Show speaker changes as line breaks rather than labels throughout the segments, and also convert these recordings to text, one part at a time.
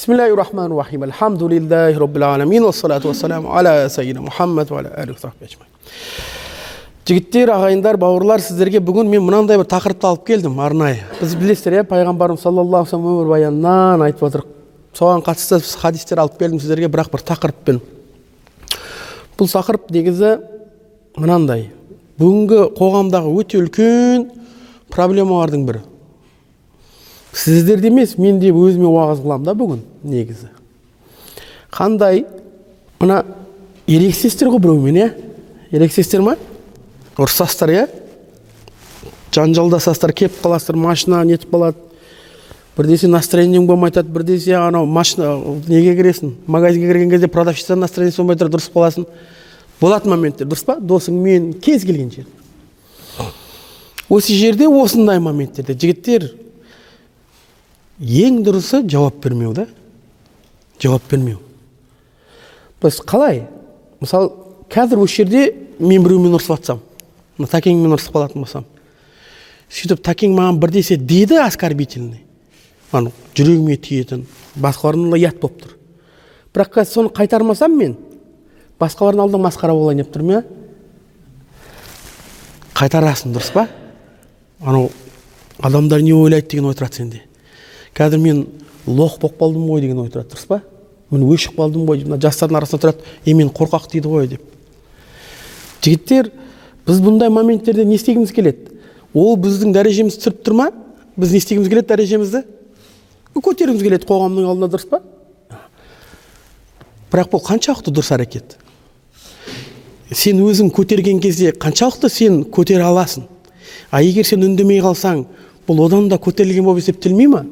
бисмиллахи рахмани рахим альхамдулиллахи роббил аламин уассалату уассаламу аля сайидина мухаммад уаля али сахби ажмаин жігіттер ағайындар бауырлар сіздерге бүгін мен мынандай бір тақырыпты алып келдім арнайы біз білесіздер иә пайғамбарымыз саллаллаху алейhi вассалам өмірбаянынан айтып отырық соған қатысты хадистер алып келдім сіздерге бірақ бір тақырыппен бұл тақырып негізі мынандай бүгінгі қоғамдағы өте үлкен проблемалардың бірі сіздерде емес мен де өзіме уағыз қыламын да бүгін негізі. Қандай мына ерегісесіздер ғой біреумен иә? Ерегісесіздер ма? Ұрысасыздар иә? Жанжалдасасыздар келіп қаласыздар машина нетіп қалады. Бірдесе настроениең болмай жатады бірдесе анау машина неге кіресің? Магазинге кірген кезде продавщица настроениесі болмай тұрады ұрысып қаласың болатын моменттер дұрыс па? Досыңмен кез келген жерде. Осы жерде осындай моменттерде жігіттер ең дұрысы жауап бермеу да. Жауап бермеу. Біз қалай? Мысалы қазір осы жерде мен біреумен ұрысып жатсам тәкеңмен ұрысып қалатын болсам сөйтіп тәкең маған бірдесе деді оскорбительный ана жүрегіме тиетін басқаларына ұят болып тұр. Бірақ қазір соны қайтармасам мен басқалардың алдында масқара болайын деп тұрмын иә. Қайтарасың дұрыс па? Анау адамдар не ойлайды деген ой тұрады сенде. Қазір мен лох болып қалдым ғой деген ой тұрады дұрыс па? Мен өшіп қалдым ғой мына жастардың арасында тұрады е мен қорқақ дейді ғой деп. Жігіттер біз бұндай моменттерде не істегіміз келеді? Ол біздің дәрежемізді түсіріп тұр ма? Біз не істегіміз келеді дәрежемізді? Көтергіміз келеді қоғамның алдында дұрыс па? Бірақ бұл қаншалықты дұрыс әрекет? Сен өзің көтерген кезде қаншалықты сен көтере аласың? А егер сен үндемей қалсаң бұл одан да көтерілген болып есептелмей ма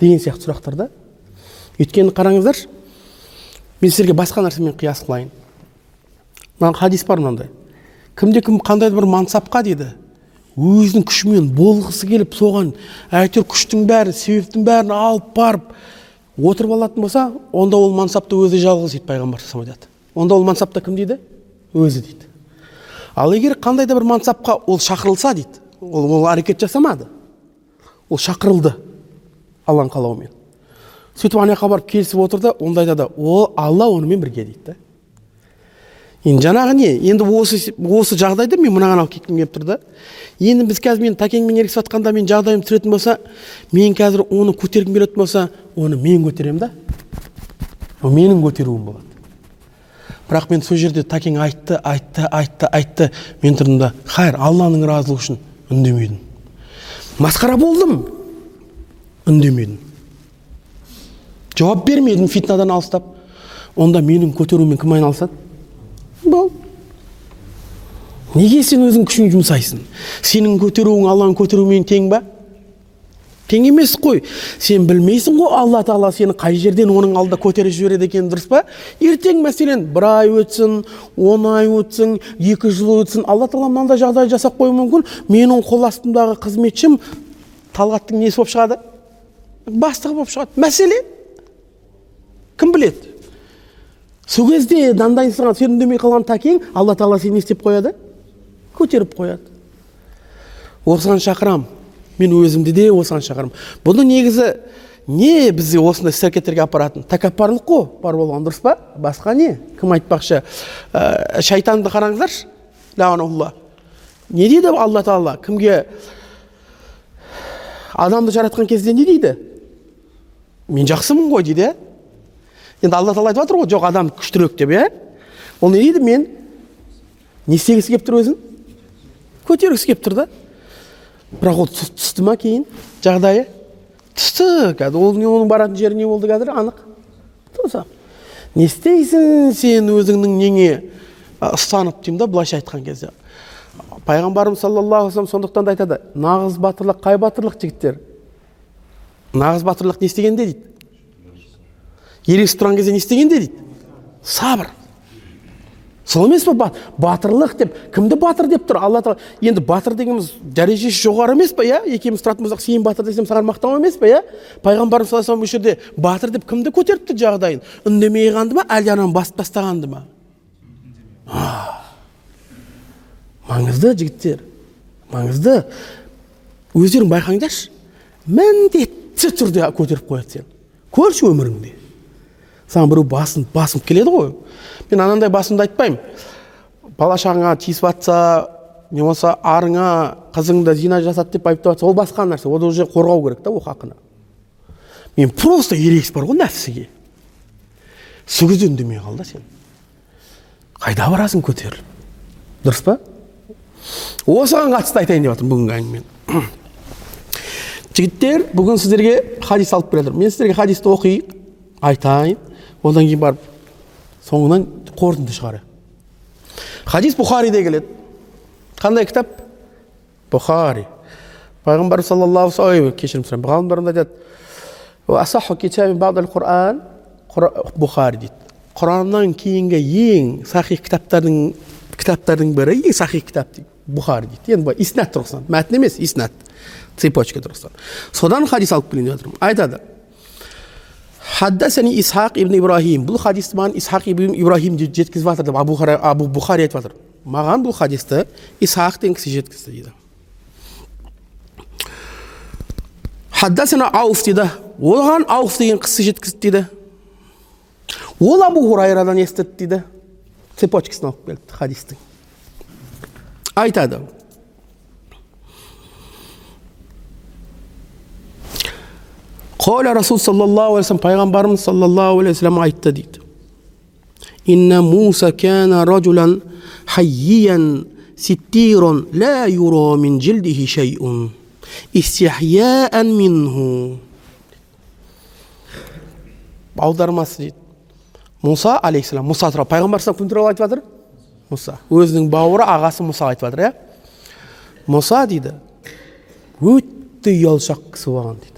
деген сияқты сұрақтар да. Өйткені қараңыздаршы мен сіздерге басқа нәрсемен қияс қылайын. Мына хадис бар мынандай. Кімде кім қандай бір мансапқа дейді өзінің күшімен болғысы келіп соған әйтеуір күштің бәрі себептің бәрін алып барып отырып алатын болса онда ол мансапты өзі жалғыз дейді пайғамбар айтады онда ол мансапта кім дейді? Өзі дейді. Ал егер қандай да бір мансапқа ол шақырылса дейді ол, ол әрекет жасамады. Ол шақырылды. Алланың қалауымен. Сөйтіп ана жаққа барып келісіп отыр да онда айтады ол алла онымен бірге дейді да енді жаңағы не? Енді осы осы жағдайда мен мынаған алып кеткім келіп тұр да. Енді біз қазір мен тәкеңмен ерегісіп жатқанда мен жағдайым түсіретін болса мен қазір оны көтергім келетін болса оны мен көтеремін да. Ол менің көтеруім болады. Бірақ мен сол жерде тәкең айтты айтты айтты айтты. Мен тұрдым да хайыр алланың разылығы үшін үндемедім масқара болдым. Үндемедім жауап бермедім фитнадан алыстап. Онда менің көтеруіммен кім айналысады? Бол неге сен өзің күшін жұмсайсың? Сенің көтеруің алланың көтеруімен тең ба? Тең емес қой. Сен білмейсің ғой алла тағала сені қай жерден оның алдында көтеріп жібереді екенін дұрыс па? Ертең мәселен бір ай өтсін он ай өтсін екі жыл өтсін алла тағала мынандай жағдай жасап қоюы мүмкін. Менің қол астымдағы қызметшім талғаттың несі болып шығады? Бастығы болып шығады мәселе кім біледі сол кезде дандайсыған сен үндемей қалған тәкең алла тағала сені не істеп қояды көтеріп қояды осыған шақырамын мен өзімді де осыған шақырамын бұны негізі не бізді осындай іс әрекеттерге апаратын тәкаппарлық қой бар болған дұрыс па басқа не кім айтпақшы ә, шайтанды қараңыздаршы не дейді алла тағала кімге адамды жаратқан кезде не дейді мен жақсымын ғой дейді. Иә енді алла тағала айтып жатыр ғой жоқ адам күштірек деп иә? Ол не дейді? Мен не істегісі келіп тұр өзін? Көтергісі келіп тұр да. Бірақ ол түсті ма кейін? Жағдайы? Түсті. Қазір ол оның баратын жері не болды қазір? Анық. Не істейсің сен өзіңнің неңе? Ұстанып деймін да былайша айтқан кезде. Пайғамбарымыз саллаллаху алейhi сондықтан да айтады. Нағыз батырлық қай батырлық жігіттер? Нағыз батырлық не істегенде дейді. Ерегісіп тұрған кезде не істегенде дейді. Сабыр. Сол емес па батырлық деп? Кімді батыр деп тұр? Алла тағала енді батыр дегеніміз дәрежесі жоғары емес па иә? Екеуміз тұратын болсақ сен батыр десем саған мақтау емес па иә? Пайғамбарымыз саллаллаху алейhi осы жерде батыр деп кімді көтеріп тұр жағдайын? Үндемей қалғанды ма әлде ананы басып тастағанды ма? Маңызды жігіттер. Маңызды. Өздерің байқаңдаршы. Міндетті түрде көтеріп қояды сені көрші өміріңде. Саған біреу басын басып келеді ғой. Мен анандай басымды айтпаймын. Бала шағаңа тиісіп жатса не болмаса арыңа қызыңды зина жасады деп айыптап жатса ол басқа нәрсе. Ол уже қорғау керек та ол хақını мен просто ерегіс бар ғой нәпсіге. Сол кезде үндемей қал да сен. Қайда барасың көтеріліп дұрыс па? Осыған қатысты айтайын деп жатырмын бүгінгі әңгімені. Жігіттер бүгін сіздерге хадис алып келе мен сіздерге хадисті оқиық айтайын. Одан кейін барып соңынан қорытынды шығарайық хадис бұхариде келеді. Қандай кітап? Бұхари пайғамбар саллаллаху алейhi кешірім сұраймын. Ғалымдар айтады бұхари дейді. Құраннан кейінгі ең сахих кітаптардың кітаптардың бірі ең сахих кітап дейді. Бұхари дейді. Енді былай иснат тұрғысынан. Мәтін емес иснат цепочка тұрғысынан содан хадис алып келейін деп жатырмын. Айтады. Хаддасани исхақ ибн ибрахим бұл хадисті маған исхақ ибн ибрахим жеткізіп жатыр деп абу, абу бұхари айтып жатыр. Маған бұл хадисті исхақ деген кісі жеткізді дейді. Хаддасана ауф дейді. Оған ауф деген кісі жеткізді дейді. Ол абу хурайрадан естіді дейді. Цепочкасын алып келді хадистің. Айтады. Қола расул саллаллаху алейхи пайғамбарымыз саллаллаху алейхи вассалам айтты дейді инна муса кана ражулан хаййиян ситтирон ла юро мин жилдихи шейун истихяан минху аудармасы дейді мұса алейхисалам мұса туралы пайғамбар кім туралы айтып жатыр мұса өзінің бауыры ағасы мұса айтып жатыр иә мұса дейді өте ұялшақ кісі болған дейді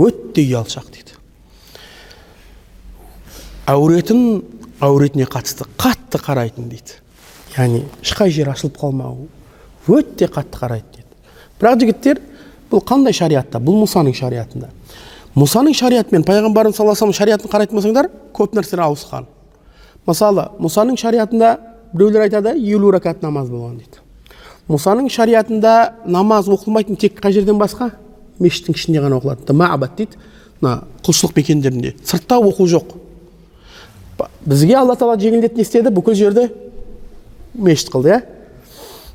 өте ұялшақ дейді. Әуретін әуретіне қатысты қатты қарайтын дейді. Яғни ешқай жері ашылып қалмау өте қатты қарайды дейді бірақ жігіттер бұл қандай шариатта? Бұл мұсаның шариатында. Мұсаның шариаты мен пайғамбарымыз саллаллаху алейhi шариатын қарайтын болсаңдар көп нәрселер ауысқан. Мысалы мұсаның шариатында біреулер айтады елу ракат намаз болған дейді. Мұсаның шариатында намаз оқылмайтын тек қай жерден басқа? Мешіттің ішінде ғана оқылады маабад дейді. Мына құлшылық мекендерінде. Сыртта оқу жоқ. Бізге алла тағала жеңілдетіп не істеді? Бүкіл жерді мешіт қылды иә?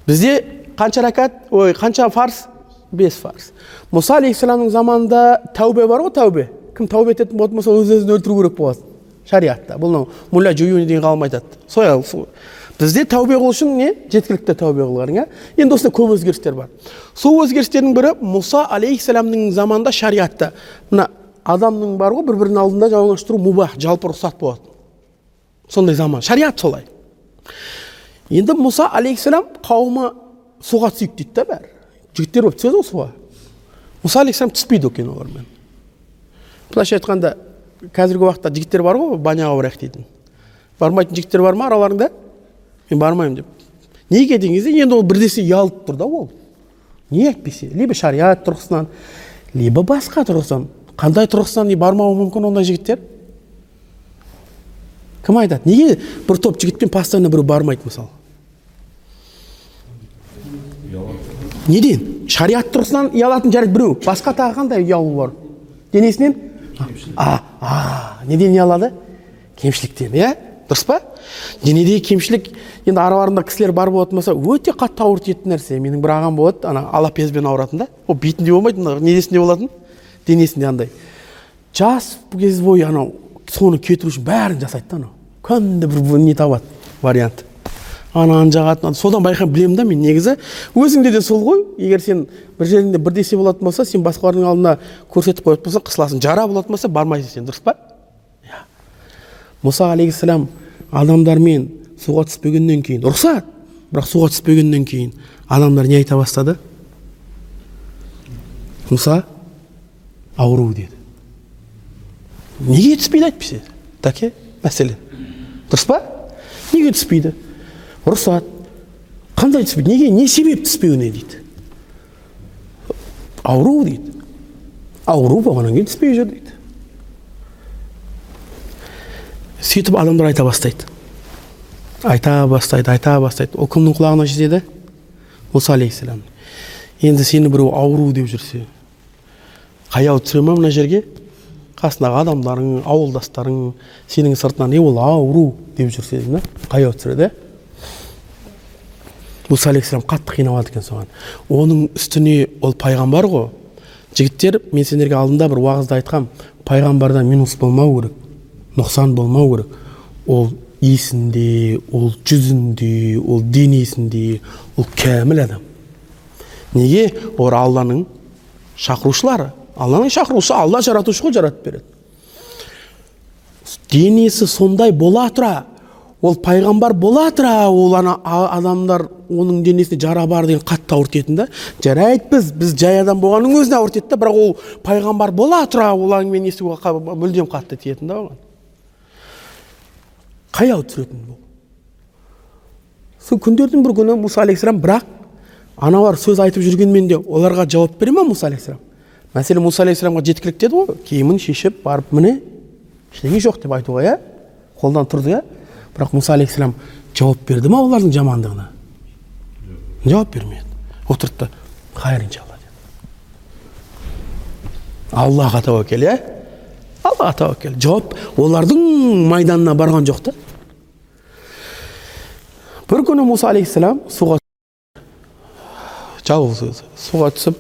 Бізде қанша ракат ой қанша фарз бес фарз мұса алейхисаламның заманында тәубе бар ғой тәубе. Кім тәубе ететін болатын болса өз өзін өлтіру керек болады шариғатта бұл мулла жуюни деген ғалым айтады. Сол бізде тәубе қылу үшін не? Жеткілікті тәубе қылғаның иә енді осында көп өзгерістер бар. Сол өзгерістердің бірі мұса алейхисаламның заманында шариғатта мына адамның бар ғой бір бірінің алдында жалаңаштыру мубах жалпы рұқсат болатын. Сондай заман. Шариғат солай. Енді мұса алейхисалам қауымы суға түсейік дейді да бәрі. Жігіттер болып түседі ғой суға. Мұса алейхисалам түспейді екен олармен. Былайша айтқанда қазіргі уақытта жігіттер бар ғой баняға барайық дейтін. Бармайтын жігіттер бар ма араларыңда мен бармаймын деп. Неге деген кезде енді ол бірдесе ұялып тұр да ол. Не әйтпесе либо шариат тұрғысынан либо басқа тұрғысынан. Қандай тұрғысынан не бармауы мүмкін ондай жігіттер? Кім айтады? Неге бір топ жігітпен постоянно біреу бармайды мысалы? Неден? Шариғат тұрғысынан ұялатын жарайды біреу. Басқа тағы қандай ұялу бар? Денесінен? А а неден ұялады? Кемшіліктен иә? Дұрыс па? Денедегі кемшілік енді араларында кісілер бар болатын болса өте қатты ауыр тиетін нәрсе. Менің бір ағам болады ана алапезбен ауыратын да. Ол бетінде болмайды недесінде болатын? Денесінде андай. Жас кез бойы анау соны кетіру үшін бәрін жасайды да анау. Күнде бір не табады вариант. Ананы жағатын содан байқап білемін да мен негізі. Өзіңде де сол ғой. Егер сен бір жеріңде бірдесе болатын болса сен басқалардың алдына көрсетіп қоятын болсаң қысыласың. Жара болатын болса бармайсың сен дұрыс па? Мұса алейхисалам адамдармен суға түспегеннен кейін рұқсат. Бірақ суға түспегеннен кейін адамдар не айта бастады? Мұса ауру деді. Неге түспейді әйтпесе? Тәке мәселен дұрыс па? Неге түспейді? Рұқсат. Қандай түспейді? Неге? Не себеп түспеуіне дейді. Ауру дейді. Ауру болғаннан кейін түспей жүр дейді. Сөйтіп адамдар айта бастайды. Айта бастайды айта бастайды. Ол кімнің құлағына жетеді мұса алейхисалам енді сені біреу ауру деп жүрсе қаяу түсіре ма мына жерге? Қасындағы адамдарың ауылдастарың сенің сыртынан е ол ауру деп жүрсе да қаяу түсіреді мұса алейхисалам қатты қиналады екен соған. Оның үстіне ол пайғамбар ғой. Жігіттер мен сендерге алдында бір уағызда айтқам пайғамбарда минус болмау керек. Нұқсан болмау керек. Ол есінде ол жүзінде ол денесінде ол кәміл адам. Неге? Олар алланың шақырушылары. Алланың шақырушысы алла жаратушы ғой жаратып береді. Денесі сондай бола тұра ол пайғамбар бола тұра ол ана адамдар оның денесінде жара бар деген қатты ауыртетін да. Жарайды біз біз жай адам болғанның өзіне ауыртеді да бірақ ол пайғамбар бола тұра ол әңгімені естуге мүлдем қатты тиетін да оған. Қай ау түсіретін бұл сол күндердің бір күні мұса алейхисалам бірақ аналар сөз айтып жүргенмен де оларға жауап бере ма мұса алейхисалам мәселе мұса алейхисаламға жеткілікті еді ғой киімін шешіп барып міне ештеңе жоқ деп айтуға иә қолдан тұрды иә бірақ мұса алейхисалам жауап берді ма олардың жамандығына жауап бермеді отырды да хайыр иншалла деді аллаға тәуекел иә аллаға тәуекел жауап олардың майданына барған жоқ та бір күні мұса алейхисалам суға жалғыз өзі суға түсіп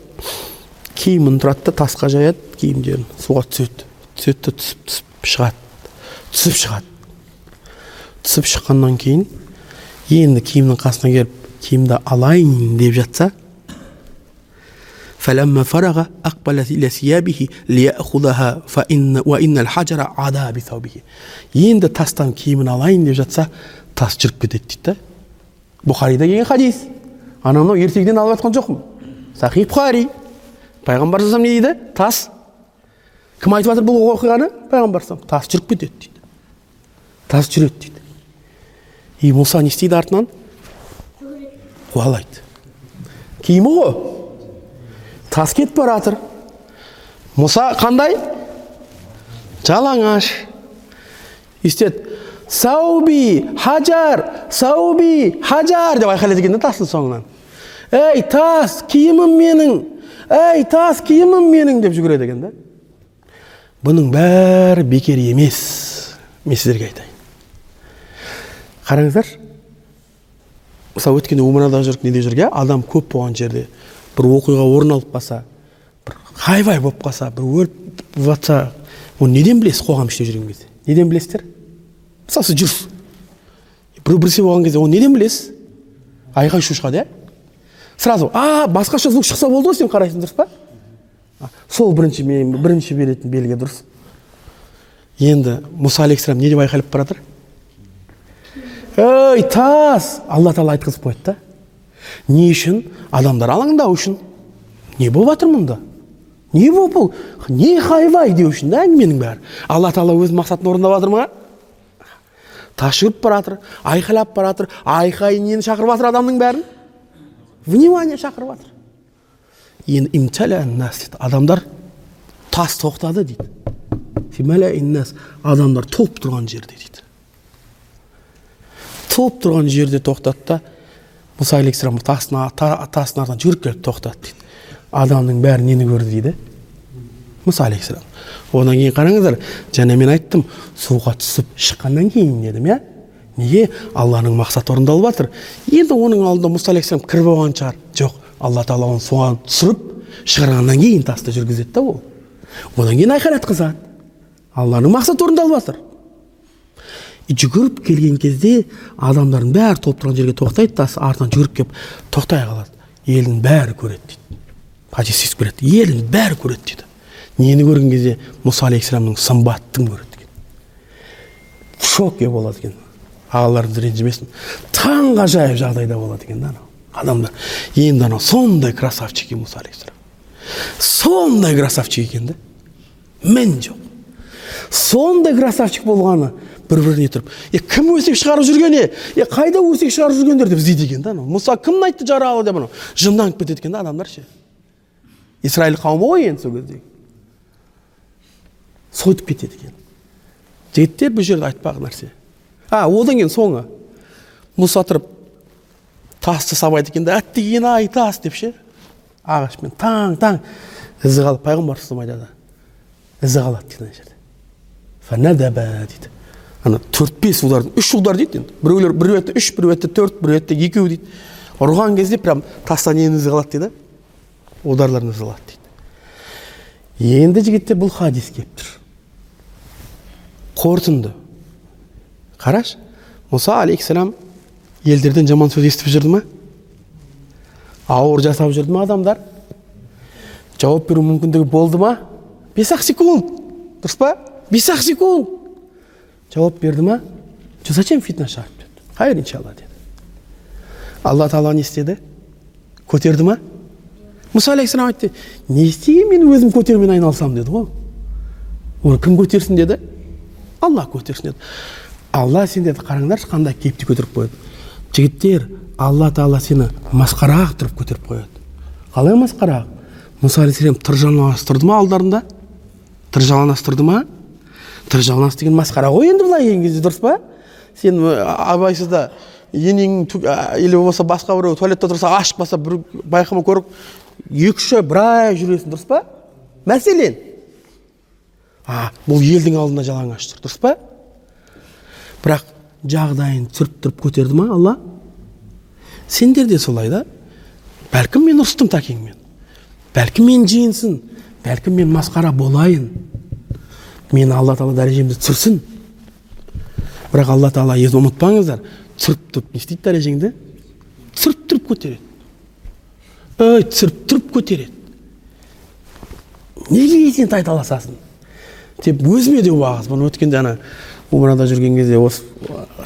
киімін тұрады да тасқа жаяды киімдерін суға түседі түседі да түсіп түсіп шығады түсіп шығады түсіп шыққаннан кейін енді киімнің қасына келіп киімді алайын деп жатса فلما فرغ أقبل إلى ثيابه ليأخذها فإن وإن الحجر عدا بثوبه енді тастан киімін алайын деп жатса тас жүріп кетеді дейді да бұхарида келген хадис ана мынау ертегіден алып жатқан жоқпын сахи бұхари пайғамбар не дейді тас кім айтып жатыр бұл оқиғаны пайғамбар тас жүріп кетеді дейді тас жүреді дейді и мұса не істейді артынан қуалайды киімі ғой тас кетіп бара жатыр мұса қандай жалаңаш естеді сауби хажар сауби хажар деп айқайлайды екен да тастың соңынан. Ей тас киімім менің! Ей тас киімім менің! деп жүгіреді екен да. Бұның бәрі бекер емес. Мен сіздерге айтайын. Қараңыздар мысалы өткенде умрада жүріп неде иә адам көп болған жерде бір оқиға орын алып қалса бір хайвай болып қалса бір өрт жатса оны неден білесіз қоғам ішінде жүрген кезде? Неден білесіздер? Мысалы сіз жүрсіз. Біреу бірсе болған кезде оны неден білесіз? Айқай шу шығады иә сразу а басқаша звук шықса болды ғой сен қарайсың дұрыс па? Сол бірінші мен бірінші беретін белгі дұрыс. Енді мұса алейхисалам не деп айқайлап бара жатыр ей тас! Алла тағала айтқызып қояды да. Не үшін? Адамдар алаңдау үшін. Не болып жатыр мұнда? Не болып бұл не хайвай деу үшін да әңгіменің бәрі? Алла тағала өз мақсатын орындап жатыр ма тас жүріп бара жатыр айқайлап бара жатыр айқай нені шақырып жатыр адамның бәрін? Внимание шақырып жатыр енді адамдар тас тоқтады дейді. Адамдар толып тұрған жерде дейді. Толып тұрған жерде тоқтады да мұса алейхисалам тастың артынан жүгіріп келіп тоқтады дейді. Адамның бәрі нені көрді дейді? Мұса алейхисалам одан кейін қараңыздар және мен айттым суға түсіп шыққаннан кейін дедім иә неге алланың мақсаты орындалып жатыр енді оның алдында мұса алейхисалам кір болған шығар жоқ алла тағала оны суға түсіріп шығарғаннан кейін тасты жүргізеді да ол одан кейін айқайлатқызады алланың мақсаты орындалып жатыр жүгіріп келген кезде адамдардың бәрі толып тұрған жерге тоқтайды да артынан жүгіріп келіп тоқтай қалады елдің бәрі көреді дейді хадис келеді елдің бәрі көреді дейді нені көрген кезде мұса алейхисаламның сымбатын көреді екен. В шоке болады екен. Ағаларымыз ренжімесін таңғажайып жағдайда болады екен да анау. Адамдар енді анау сондай красавчик екен мұса алейхисалам. Сондай красавчик екен да. Мін жоқ. Сондай красавчик болғаны бір біріне тұрып е кім өсек шығарып жүрген е? Е қайда өсек шығарып жүргендер? деп іздейді екен да анау. Мұса кім айтты жаралы деп анау. Жынданып кетеді екен да адамдар ше. Израиль қауымы ғой енді сол кезде. Сойытып кетеді екен. Жігіттер бұл жерде айтпаған нәрсе. А одан кейін соңы мұса тұрып тасты сабайды екен да әттеген ай тас! деп ше ағашпен таң таң ізі қалып пайғамбар айтады. Ізі қалады дейді ана жерде. Дейді. Ана төрт бес ұлдардың үш ұлдар дейді енді. Біреулер бір ретте үш бір ретте төрт бір ретте екеу дейді. Ұрған кезде прям тастан ненің ізі қалады дейді. Ұлдарлардың ізі қалады дейді. Енді жігіттер бұл хадис келіп тұр. Қорытынды қарашы мұса алейхисалам елдерден жаман сөз естіп жүрді ма ауыр жасап жүрді ма адамдар? Жауап беру мүмкіндігі болды ма? Бес ақ секунд. Дұрыс па? Бес ақ секунд. Жауап берді ма? Зачем фитна шығарып деді хайыр иншалла деді. Алла тағала не істеді? Көтерді ма? Мұса алейхисалам айтты не істеген мен өзім көтерумен айналысамын деді ғой. Оны кім көтерсін деді? Алла көтерсін деді. Алла сендерді қараңдаршы қандай кейіпте көтеріп қояды. Жігіттер алла тағала сені масқараға тұрып көтеріп қояды. Қалай масқараға? Мұса алейхисалам жалаңастырды ма алдарында? Тыр жалаңастырды ма? Тыр жалаңас деген масқара ғой енді былай келген кезде дұрыс па? Сен абайсызда енең или болмаса басқа біреу туалетте тұрса ашып қалса бір байқамай көріп екі үш ай бір ай жүресің дұрыс па? Мәселен а бұл елдің алдында жалаңаш тұр дұрыс па? Бірақ жағдайын түсіріп тұрып көтерді ма алла? Сендер де солай да. Бәлкім мен ұрыстым тәкеңмен. Бәлкім мен жиынсын бәлкім мен масқара болайын. Мені алла тағала дәрежемді түсірсін. Бірақ алла тағала ұмытпаңыздар. Түсіріп не істейді дәрежеңді? Түсіріп көтереді. Ей түсіріп көтереді. Неге сен тайталасасың? Деп өзіме де уағыз бұны өткенде ана умрада жүрген кезде осы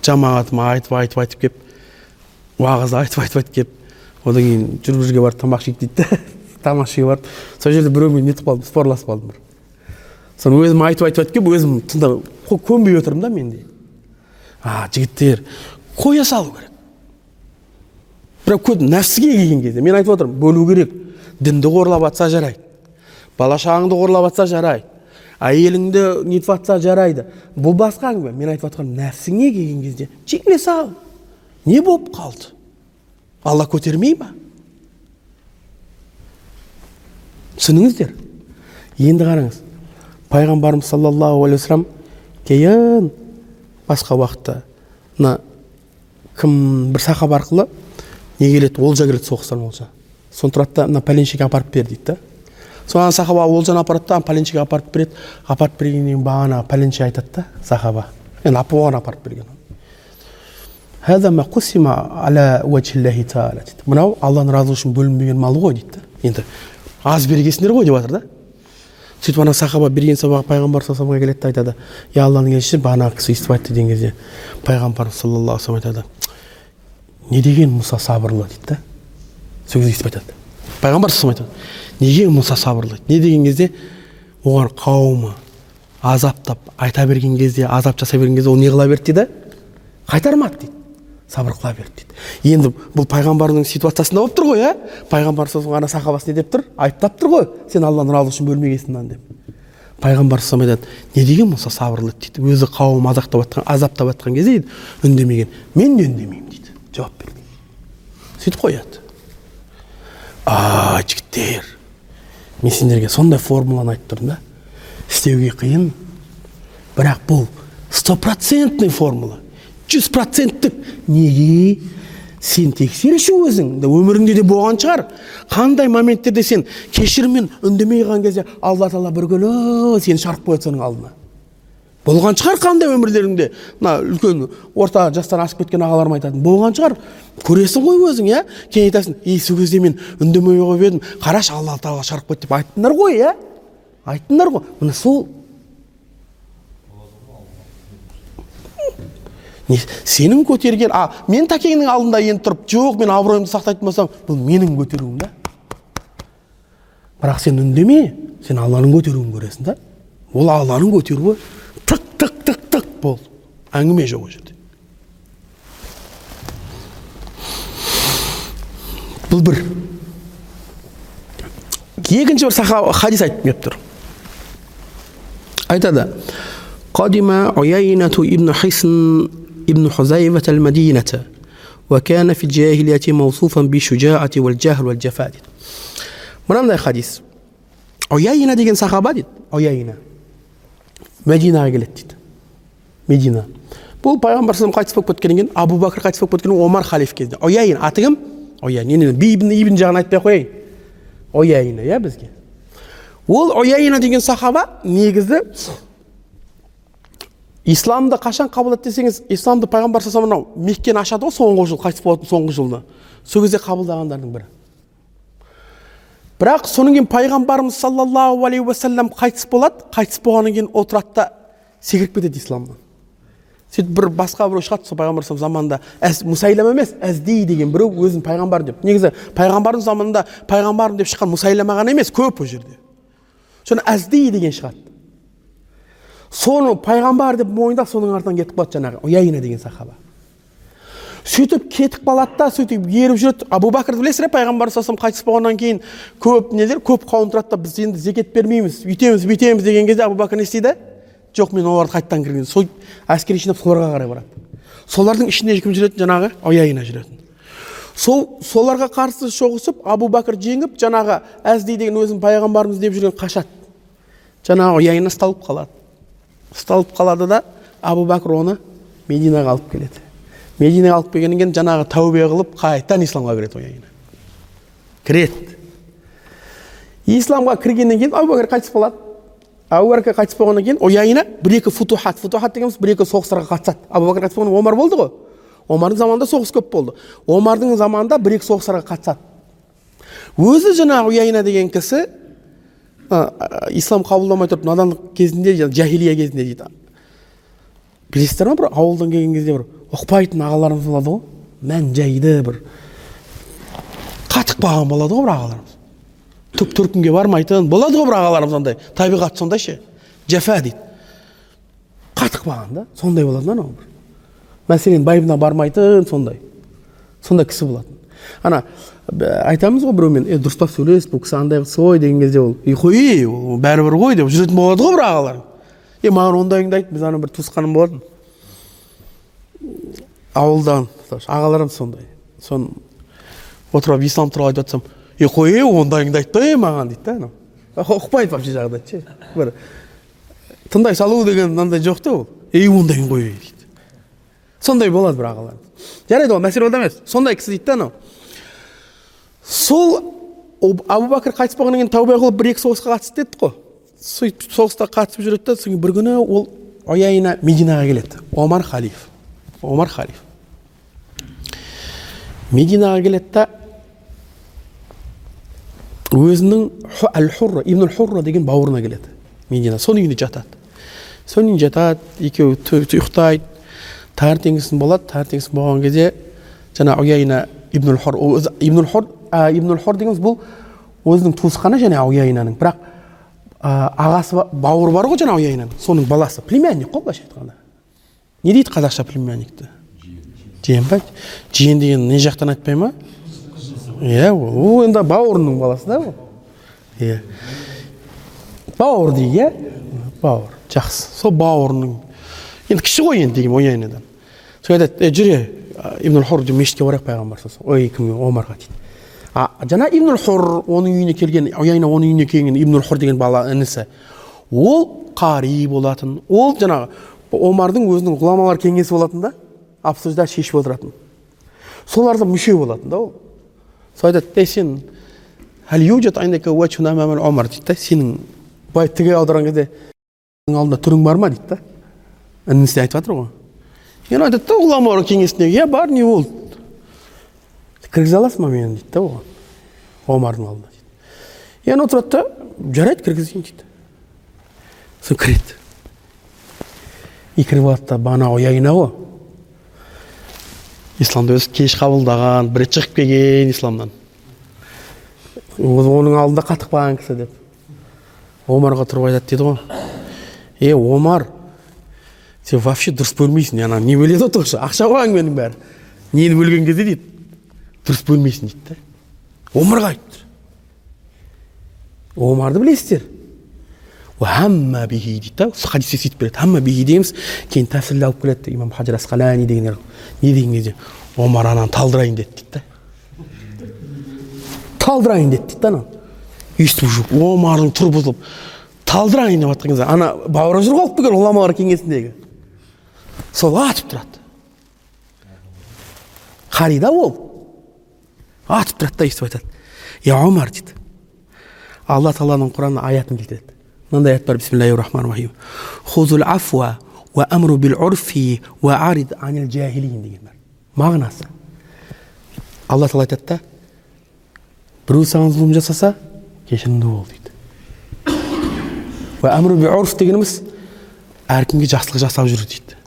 жамағатыма айтып айтып айтып келіп уағыз айтып айтып айтып келіп одан кейін жүріп жерге барып тамақ ішейік дейді да тамақ ішуге барып сол жерде біреумен нетіп қалдым спорласып қалдым бір. Соны өзім айтып айтып айтып келіп өзім тыңдап көнбей отырмын да мен де а жігіттер қоя салу керек. Бірақ көп нәпсіге келген кезде мен айтып отырмын бөлу керек. Дінді қорлап жатса жарайды. Бала шағаңды қорлап жатса жарайды. Әйеліңді нетіп жатса жарайды. Бұл басқа әңгіме. Мен айтып жатқаным нәпсіңе келген кезде жеңіле сал. Не болып қалды? Алла көтермей ма? Түсініңіздер? Енді қараңыз. Пайғамбарымыз саллаллаху алейхи вассалам кейін басқа уақытта мына кім бір сахаба арқылы не келеді? Олжа келеді соғыстан олжа. Соны тұрады да мына пәленшеге апарып бер дейді да. Соған сахаба олжаны апарады да пәленшеге апарып береді. Апарып бергеннен кейін бағана пәленше айтады да сахаба. Енді оған апарып берген. Мынау алланың разылығы үшін бөлінбеген мал ғой дейді да. Енді аз бергенсіңдер ғой деп жатыр да. Сөйтіп ана сахаба берген сабағы пайғамбар алейhi келеді да айтады. Е алланың елшісі бағанағы кісі өйстіп айтты деген кезде пайғамбарымыз саллаллаху алейhi айтады. Не деген мұса сабырлы? дейді да. Сол кезде өйстіп айтады. Пайғамбар айтады неге мұса сабырлы не деген кезде оған қауымы азаптап айта берген кезде азап жасай берген кезде ол не қыла берді дейді? Қайтармады дейді сабыр қыла берді дейді енді бұл пайғамбардың ситуациясында болып тұр ғой иә пайғамбар ана сахабасы не деп тұр? Айыптап тұр ғой сен алланың разылығы үшін бөлмегенсің мынаны деп. Пайғамбар айтады не деген болса сабырлы дейді. Өзі қауым азаптап жатқан азаптап жатқан кезде дейді үндемеген мен де үндемеймін дейді. Жауап бермеймін сөйтіп қояды. А жігіттер. Мен сендерге сондай формуланы айтып тұрмын да. Істеуге қиын. Бірақ бұл стопроцентный формула. Жүз проценттік. Неге? Сен тексерші өзің. Өміріңде де болған шығар. Қандай моменттерде сен кешіріммен үндемей қалған кезде алла тағала бір күні сені шығарып қояды соның алдына болған шығар қандай өмірлеріңде? Мына үлкен орта жастан асып кеткен ағаларым айтады болған шығар. Көресің ғой өзің иә? Кейін айтасың ей сол кезде мен үндемей қойып едім. Қарашы алла тағала шығарып қойды деп айттыңдар ғой иә? Айттыңдар ғой. Міне сол. Не сенің көтерген а мен тәкеңнің алдында енді тұрып жоқ мен абыройымды сақтайтын болсам бұл менің көтеруім да бірақ сен үндеме сен алланың көтеруін көресің да. Ол алланың көтеруі. тық тық тық тық болды әңгіме жоқ ол жерде бұл бір екінші бір саха хадис айтып келіп тұр айтады قدم عيينة ابن حصن ابن حذيفة المدينة وكان في الجاهلية موصوفا بالشجاعة والجهل والجفاء мынандай хадис ұяйна деген сахаба дейді ұяйна Мәдинаға келеді дейді. Медина. Бұл пайғамбар салам қайтыс болып кеткеннен кейін абу бәкір қайтыс болып кейін омар халиф кезінде ояин аты кім? Ояин. Енді ибн ибн жағын айтпай ақ қояйын. Ояина иә бізге. Ол ояина деген сахаба негізі исламды қашан қабылдады десеңіз исламды пайғамбар салам меккені ашады ғой соңғы жыл қайтыс болатын соңғы жылда сол кезде қабылдағандардың бірі. Бірақ содан кейін пайғамбарымыз саллаллаху алейхи уассалам қайтыс болады. Қайтыс болғаннан кейін отырады да секіріп кетеді исламнан. Сөйтіп бір басқа біреу шығады сол пайғамбар заманында әз мұсайлама емес әзди деген біреу өзін пайғамбар деп. Негізі пайғамбардың заманында пайғамбарым деп шыққан мұсайлама ғана емес көп ол жерде. Соны әзди деген шығады. Соны пайғамбар деп мойындап соның артынан кетіп қалады жаңағы уяйна деген сахаба. Сөйтіп кетіп қалады да сөйтіп еріп жүреді. Абу бәкірді білесіздер пайғамбар саллаллаху қайтыс болғаннан кейін көп нелер көп қауым тұрады да біз енді зекет бермейміз үйтеміз бүйтеміз деген кезде абу бәкір не істейді? Жоқ мен оларды қайтадан кірген сол әскер жинап соларға қарай барады. Солардың ішінде кім жүретін? Жаңағы ояйна жүретін. Сол соларға қарсы соғысып абу бәкір жеңіп жаңағы әзди деген өзін пайғамбарымыз деп жүрген қашады. Жаңағы ояйна ұсталып қалады. Ұсталып қалады да абу бәкір оны мединаға алып келеді. Мединаға алып келгеннен кейін жаңағы тәубе қылып қайтадан исламға кіреді ояйна кіреді. Исламға кіргеннен кейін абу бәкір қайтыс болады. Абу бәкір қайтыс болғаннан кейін ояйна бір екі футухат футухат дегеніміз бір екі соғыстарға қатысады. Абу бәкір қайтыс омар болды ғой. Омардың заманында соғыс көп болды. Омардың заманында бір екі соғыстарға қатысады. Өзі жаңағы уяйна деген кісі ә, ислам қабылдамай тұрып надандық кезінде жахилия кезінде дейді. Білесіздер ма бір ауылдан келген кезде бір ұқпайтын ағаларымыз болады ғой. Мән жайды бір. Қатық қалған болады ғой бір ағаларымыз. Түк төркінге бармайтын болады ғой бір ағаларымыз андай. Табиғаты сондай ше? Жафа дейді. Қатық қалған да сондай болады да анау бір. Байыбына бармайтын сондай. Сондай кісі болатын. Ана айтамыз ғой біреумен е дұрыстап сөйлес бұл кісі андай кісі ғой деген кезде ол е қой ол бәрібір ғой деп жүретін болады ғой бір ағаларым. Е маған ондайыңды айт біз ана бір туысқаным болатын. Ауылдан ағаларым сондай. Соны отырып алып ислам туралы айтып жатсам е қой ондайыңды айтпа е маған дейді да анау. Ұқпайды вообще жағдайды ше бір тыңдай салу деген мынандай жоқ та ол. Ей ондайың ғой дейді. Сондай болады бір ағаларымыз жарайды ол мәселе онда емес. Сондай кісі дейді да анау. Сол абу бәкір қайтыс болғаннан кейін тәубе қылып бір екі соғысқа қатысты дедік қой. Сөйтіп соғыста қатысып жүреді да содан кейін бір күні ол ояйна мединаға келеді. Омар халиф. Омар халиф мединаға келеді да өзінің әл хурра ибн хурра деген бауырына келеді медина. Соның үйінде жатады. Соның үйінде жатады екеуі ұйықтайды. Таңертеңгісін болады таңертеңгісін болған кезде жаңа уяйна ибн хур ибн хур ибн хур дегеніміз бұл өзінің туысқаны және уяйнаның бірақ ағасы бауыры бар ғой жаңа уяйнаның соның баласы племянник қой былайша айтқанда. Не дейді қазақша племянникті? Жиен ба жиен деген не жақтан айтпай ма? Иә ол енді бауырының баласы да ол. Иә. Бауыр дейді иә? Бауыр жақсы. Сол бауырының. Енді кіші ғой енді деген сол айтады е жүре ибн хур мешітке барайық пайғамбар ой кімге? Омарға дейді. А жаңа ибн хур оның үйіне келген ояйна оның үйіне келген ибн хур деген бала інісі ол қари болатын. Ол жаңағы омардың өзінің ғұламалар кеңесі болатын да обсуждать шешіп отыратын. Соларда мүше болатын да ол. Сол айтады ей сен дейді да сенің былай тіге аударған кезде алдында түрің бар ма? дейді да. Інісіне айтып жатыр ғой. Енді айтады да ғұламалар кеңесіне иә бар не болды кіргізе аласың ба мені? дейді да оған омардың алдына дейді. Енді отырады да жарайды кіргізейін дейді. Сосын кіреді. И кіріп алады да бағана ояйна ғой исламды өзі кеш қабылдаған бір рет шығып келген исламнан. Оның алдында қатып қалған кісі деп. Омарға тұрып айтады дейді ғой. Е омар сен вообще дұрыс бөлмейсің ана не бөледі ғой тоже ақша ғой әңгіменің бәрі. Нені бөлген кезде дейді. Дұрыс бөлмейсің дейді да омарға айтып тұр омарды білесіздер? Хамма бихи дейді да хадисте сөйтіп береді хамма бихи дегеніміз кейін тәпсірде алып келеді имам хажар асқалани дегендер не деген кезде омар ананы талдырайын деді дейді да талдырайын деді дейді да ананы естіп омардың тұр бұзылып талдырайын деп жатқан кезде ана бауыры жүр қалып келген ғұламалар кеңесіндегі сол атып тұрады қари да ол атып тұрады да өйстіп айтады я омар дейді алла тағаланың құран аятын келтіреді мынандай аят бар бисмиллахи рахмани рахим хузул афуа уа амру бил урфи уа арид анил жахилин деген бар мағынасы алла тағала айтады да біреу саған зұлым жасаса кешірімді бол дейді уа амру бил урф дегеніміз әркімге жақсылық жасап жүр дейді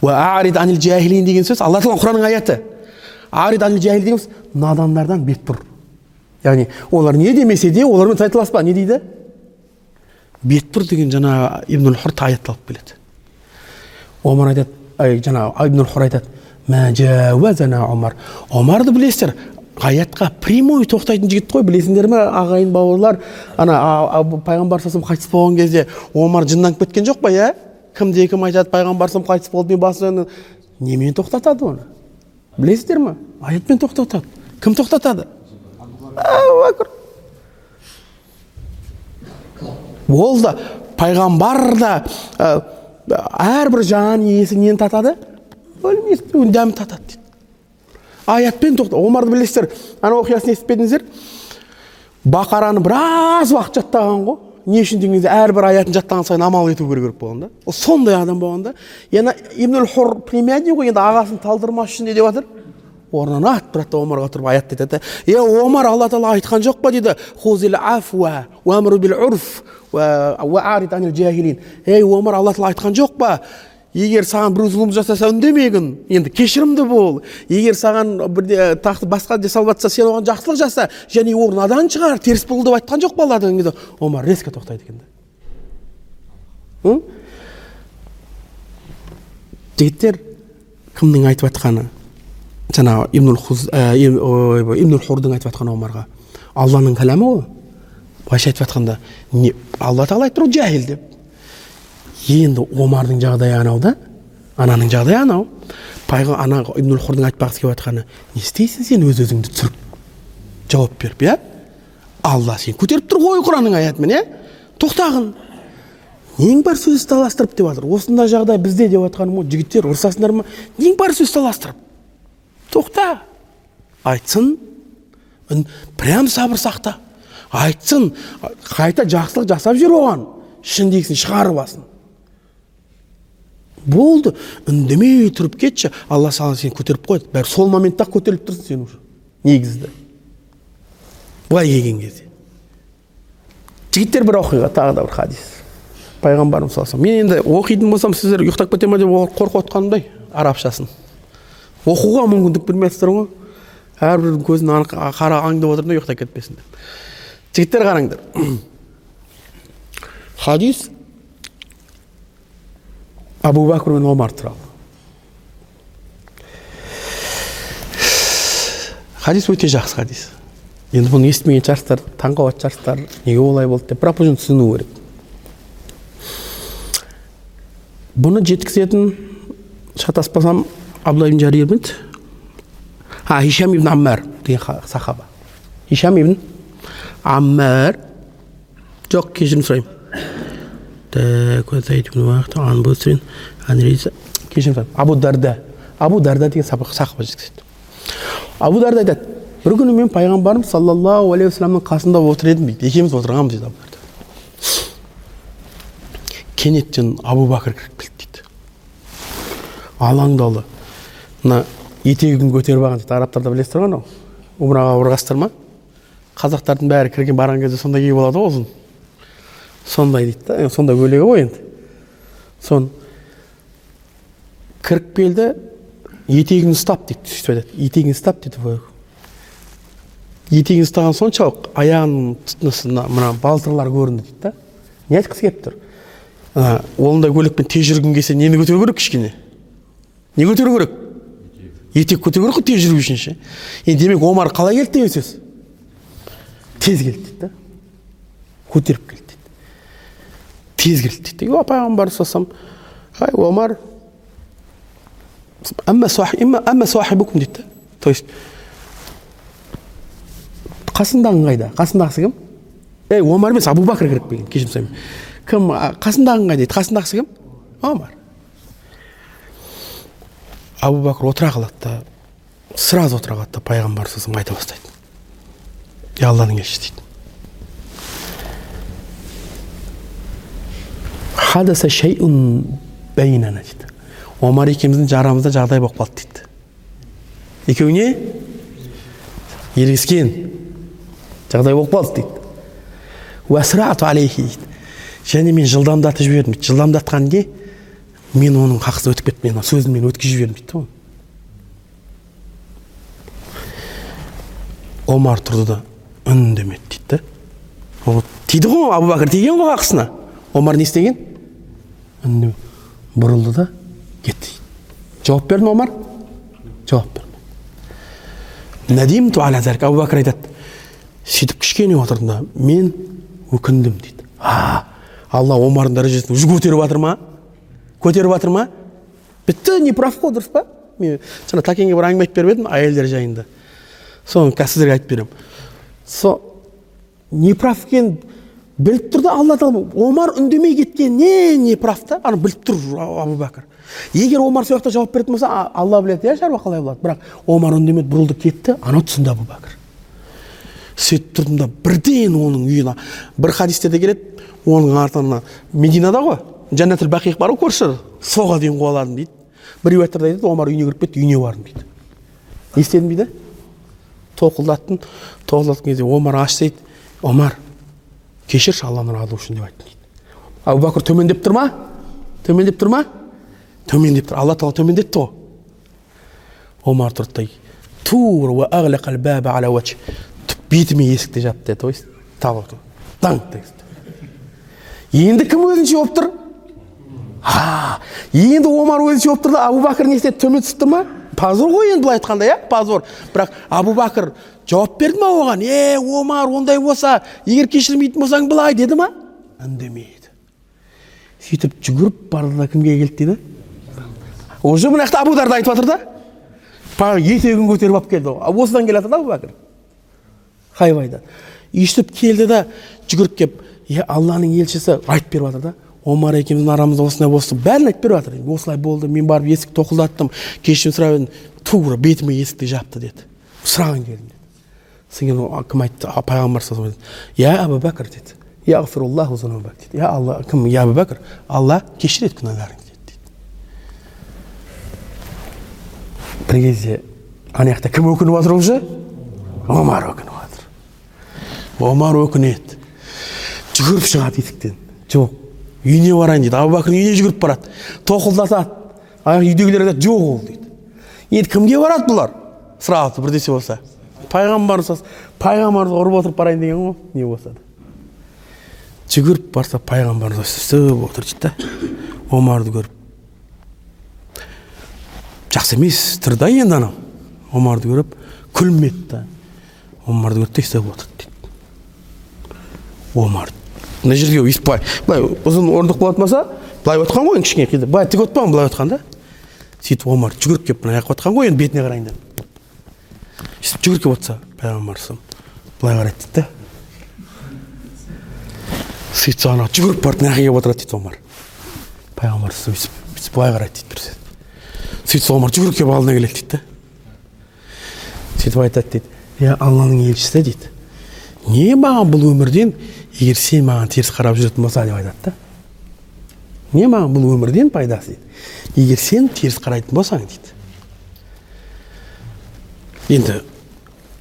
уа арид анил жахилин деген сөз алла тағала құранның аяты арид анил жахил дегеніміз надандардан бет бұр яғни олар не демесе де олармен тайталаспа не дейді бет бұр деген жаңағы ибн хурт аятты алып келеді. Омар айтады ай жаңағы ибн хур айтады омар омарды білесіздер аятқа прямой тоқтайтын жігіт қой білесіңдер ме ағайын бауырлар ана пайғамбар салам қайтыс болған кезде омар жынданып кеткен жоқ па иә? Кімде кім айтады пайғамбар қайтыс болды мен басын немен тоқтатады оны? Білесіздер ме? Аятпен тоқтатады. Кім тоқтатады? Ол да пайғамбар да әрбір жан иесі нені татады? Өлмес дәмін татады дейді. Аятпен тоқта омарды білесіздер. Ана оқиғасын естіпедіңіздер бақараны біраз уақыт жаттаған ғой. Не үшін деген кезде әрбір аятын жаттаған сайын амал ету керек болған да. Ол сондай адам болған да. Ибн хур племянник ғой енді ағасын талдырмас үшін не деп жатыр? Орнынан атып тұрады да омарға тұрып аятты айтады е омар алла тағала айтқан жоқ па? дейді ей омар алла тағала айтқан жоқ па? Егер саған біреу зұлым жасаса үндемегін енді кешірімді бол егер саған бірде тақты басқа жасалып жатса сен оған жақсылық жаса және ол надан шығар теріс бол деп айтқан жоқ па алла деген кезде омар резко тоқтайды екен да жігіттер кімнің айтып жатқаны? Жаңағы ибн хурдың айтып жатқаны омарға алланың кәламі ғой былайша айтып жатқанда не алла тағала айтып тұр жахил деп енді омардың жағдайы анау да ананың жағдайы анау пайға ана ибн хурдың айтпағысы келіп жатқаны не істейсің сен өз өзіңді түсіріп жауап беріп иә алла сені көтеріп тұр ғой құранның аятымен иә тоқтағын нең бар сөз таластырып деп жатыр осындай жағдай бізде деп жатқаным ғой жігіттер ұрысасыңдар ма нең бар сөз таластырып тоқта. Айтсын. Прям сабыр сақта. Айтсын. Қайта жақсылық жасап жүр оған. Ішіндегісін шығарып алсын. Болды. Үндемей тұрып кетші. Алла саған сені көтеріп қояды бәрі сол моментта ақ көтеріліп тұрсың сен уже. Негізді. Былай келген кезде. Жігіттер бір оқиға тағы да бір хадис. Пайғамбарымыз саллаллаху мен енді оқитын болсам сіздер ұйықтап кете ма деп қорқып отқанымдай арабшасын. Оқуға мүмкіндік бермейатсыздар ғой. Әрбірдің көзін қара аңдып отырмын да ұйықтап кетпесін деп. Жігіттер қараңдар. Хадис абу бәкір мен омар туралы. Хадис өте жақсы хадис. Енді бұны естімеген шығарсыздар таң қалатын шығарсыздар неге олай болды деп. Бірақ жерде түсіну керек. Бұны жеткізетін шатаспасам абдулла ибн жарир ме а хишам ибн аммар деген сахаба хишам ибн аммар жоқ кешірім сұраймын кешірім абу дарда абу дарда деген сахаба жеткізеді абу дарда айтады бір күні мен пайғамбарым саллаллаху алейхи вассаламның қасында отыр едім дейді екеуміз отырғанбыз дейді кенеттен абу бәкір кіріп келді дейді алаңдаулы мына етегін көтеріп алған дейді арабтарда білесіздер ғой анау. Умраға барғансыздар ма? Қазақтардың бәрі кірген барған кезде сондай киіп алады ғой ұзын. Сондай дейді да. Сондай көйлегі ғой енді. Сон кіріп келді етегін ұстап дейді сөйтіп айтады. Етегін ұстап дейді етегін ұстаған соншалық аяғының мына балтырлар көрінді дейді да. Не айтқысы келіп тұр? Ондай көйлекпен тез жүргің келсе нені көтеру керек кішкене? Не көтеру керек? Етек көтеру керек қой тез жүру үшін ше. Енді демек омар қалай келді деген сөз тез келді дейді да. Көтеріп келді тез келді дейді. Пайғамбар саллаллаху ай омар дейді да. То есть қасындағың қайда? Қасындағысы кім? Ей омар емес абу бәкір кіріп келген кешірім сұраймын. Кім қасындағың қайда дейді. Қасындағысы кім? Омар абу бәкір отыра қалады да сразу отыра қалады да пайғамбар саллаллаху айта бастайды. Ей алланың елшісі дейді. Хадаса бәйнана омар екеуміздің арамызда жағдай болып қалды дейді. Екеуіне ерегіскен жағдай болып қалды дейді. Уәсірату алейхи дейді. Және мен жылдамдатып жібердім жылдамдатқан не мен оның хақысы өтіп кеттім мен сөзін мен өткізіп жібердім дейді да омар тұрды да үндемеді дейді да ол тиді ғой абу бәкір тиген ғой хақысына омар не істеген? Үндемеді бұрылды да кетті жауап берді ма омар? Жауап берді надимту бәкір айтады. Сөйтіп кішкене отырдым да мен өкіндім дейді. А алла омардың дәрежесін уже көтеріп жатыр ма? Көтеріп жатыр ма бітті не прав қой дұрыс па? Мен жаңа тәкеңе бір әңгіме айтып беріп едім әйелдер жайында. Соны қазір сіздерге айтып беремін. Сол неправ екенін біліп тұр да алла тағала омар үндемей кеткен не не прав та? Ана біліп тұр абу бәкір. Егер омар сол жақта жауап беретін болса алла біледі иә шаруа қалай болады. Бірақ омар үндемеді бұрылды кетті анау түсінді абу бәкір. Сөйтіп тұрдым да бірден оның үйіне. Бір хадисте де келеді оның артына мединада ғой. Жәннатул бақиқ бар ғой көрші соға дейін қуаладым дейді бір риуаяттарда айтады омар үйіне кіріп кетті үйіне бардым дейді не істедім дейді тоқылдаттым тоқылдатқан кезде омар аш дейді омар кешірші алланың разы үшін деп айттым дейді абу бәкір төмендеп тұр ма төмендеп тұр ма төмендеп тұр алла тағала төмендетті ғой омар тұрды да бетіме есікті жапты деді ой табы даңқ енді кім өзінше болып тұр а енді омар өзінше болып тұр да абу бәкір не істеді төмен түсіп тұр ма? Позор ғой енді былай айтқанда иә? Позор бірақ абу бәкір жауап берді ма оған? Е омар ондай болса егер кешірмейтін болсаң былай деді ма? Үндемеді сөйтіп жүгіріп барды да кімге келді дейді? Уже мына жақта абу дарда айтып жатыр да? Етегін көтеріп алып келді. Осыдан келе жатыр да абу бәкір өйстіп келді да жүгіріп келіп е алланың елшісі айтып беріп жатыр да? Омар екеуміздің арамызда осындай болды бәрін айтып беріп жатыр осылай болды мен барып есікті тоқылдаттым. Кешірім сұрап едім тура бетіме есікті жапты деді. Сұраған келдім деді. Содан кейін кім айтты? Пайғамбар я абу бәкір деді. Деді. Я алла кім? Я абу бәкір алла кешіреді күнәларыңды деді. Дейді бір кезде ана жақта кім өкініп жатыр уже? Омар өкініп жатыр омар өкінеді жүгіріп шығады есіктен жоқ үйіне барайын дейді абу бәкір үйіне жүгіріп барады. Тоқылдатады аяқ үйдегілер айтады жоқ ол дейді. Енді кімге барады бұлар? Сразу бірдесе болса. Пайғамбар пайғамбарды ұрып отырып барайын деген ғой не болса да. Жүгіріп барса пайғамбар өстіп отыр дейді да. Омарды көріп. Жақсы емес тұр да енді анау. Омарды көріп күлмеді да омарды көріп та істеп отырды дейді. Омар мына жерге өйстіп былай былай ұзын орындық болатын болса былай отқан ғой енді кішкене былай тік отпаған былай отқан да. Сөйтіп омар жүгіріп келіп мына жаққа отқан ғой енді бетіне қарайын деп. Сөйтіп жүгіріп келіп отырса пайғамбар былай қарайды дейді да. Сөйтсе ана жүгіріп барып мына жаққа келіп отырады дейді омар. Пайғамбар сөйтіп былай қарайды дейді бір сөйтсе омар жүгіріп келіп алдына келеді дейді да. Сөйтіп айтады дейді иә алланың елшісі дейді. Не маған бұл өмірден егер сен маған теріс қарап жүретін болса деп айтады да. Не маған бұл өмірден пайдасы дейді. Егер сен теріс қарайтын болсаң дейді. Енді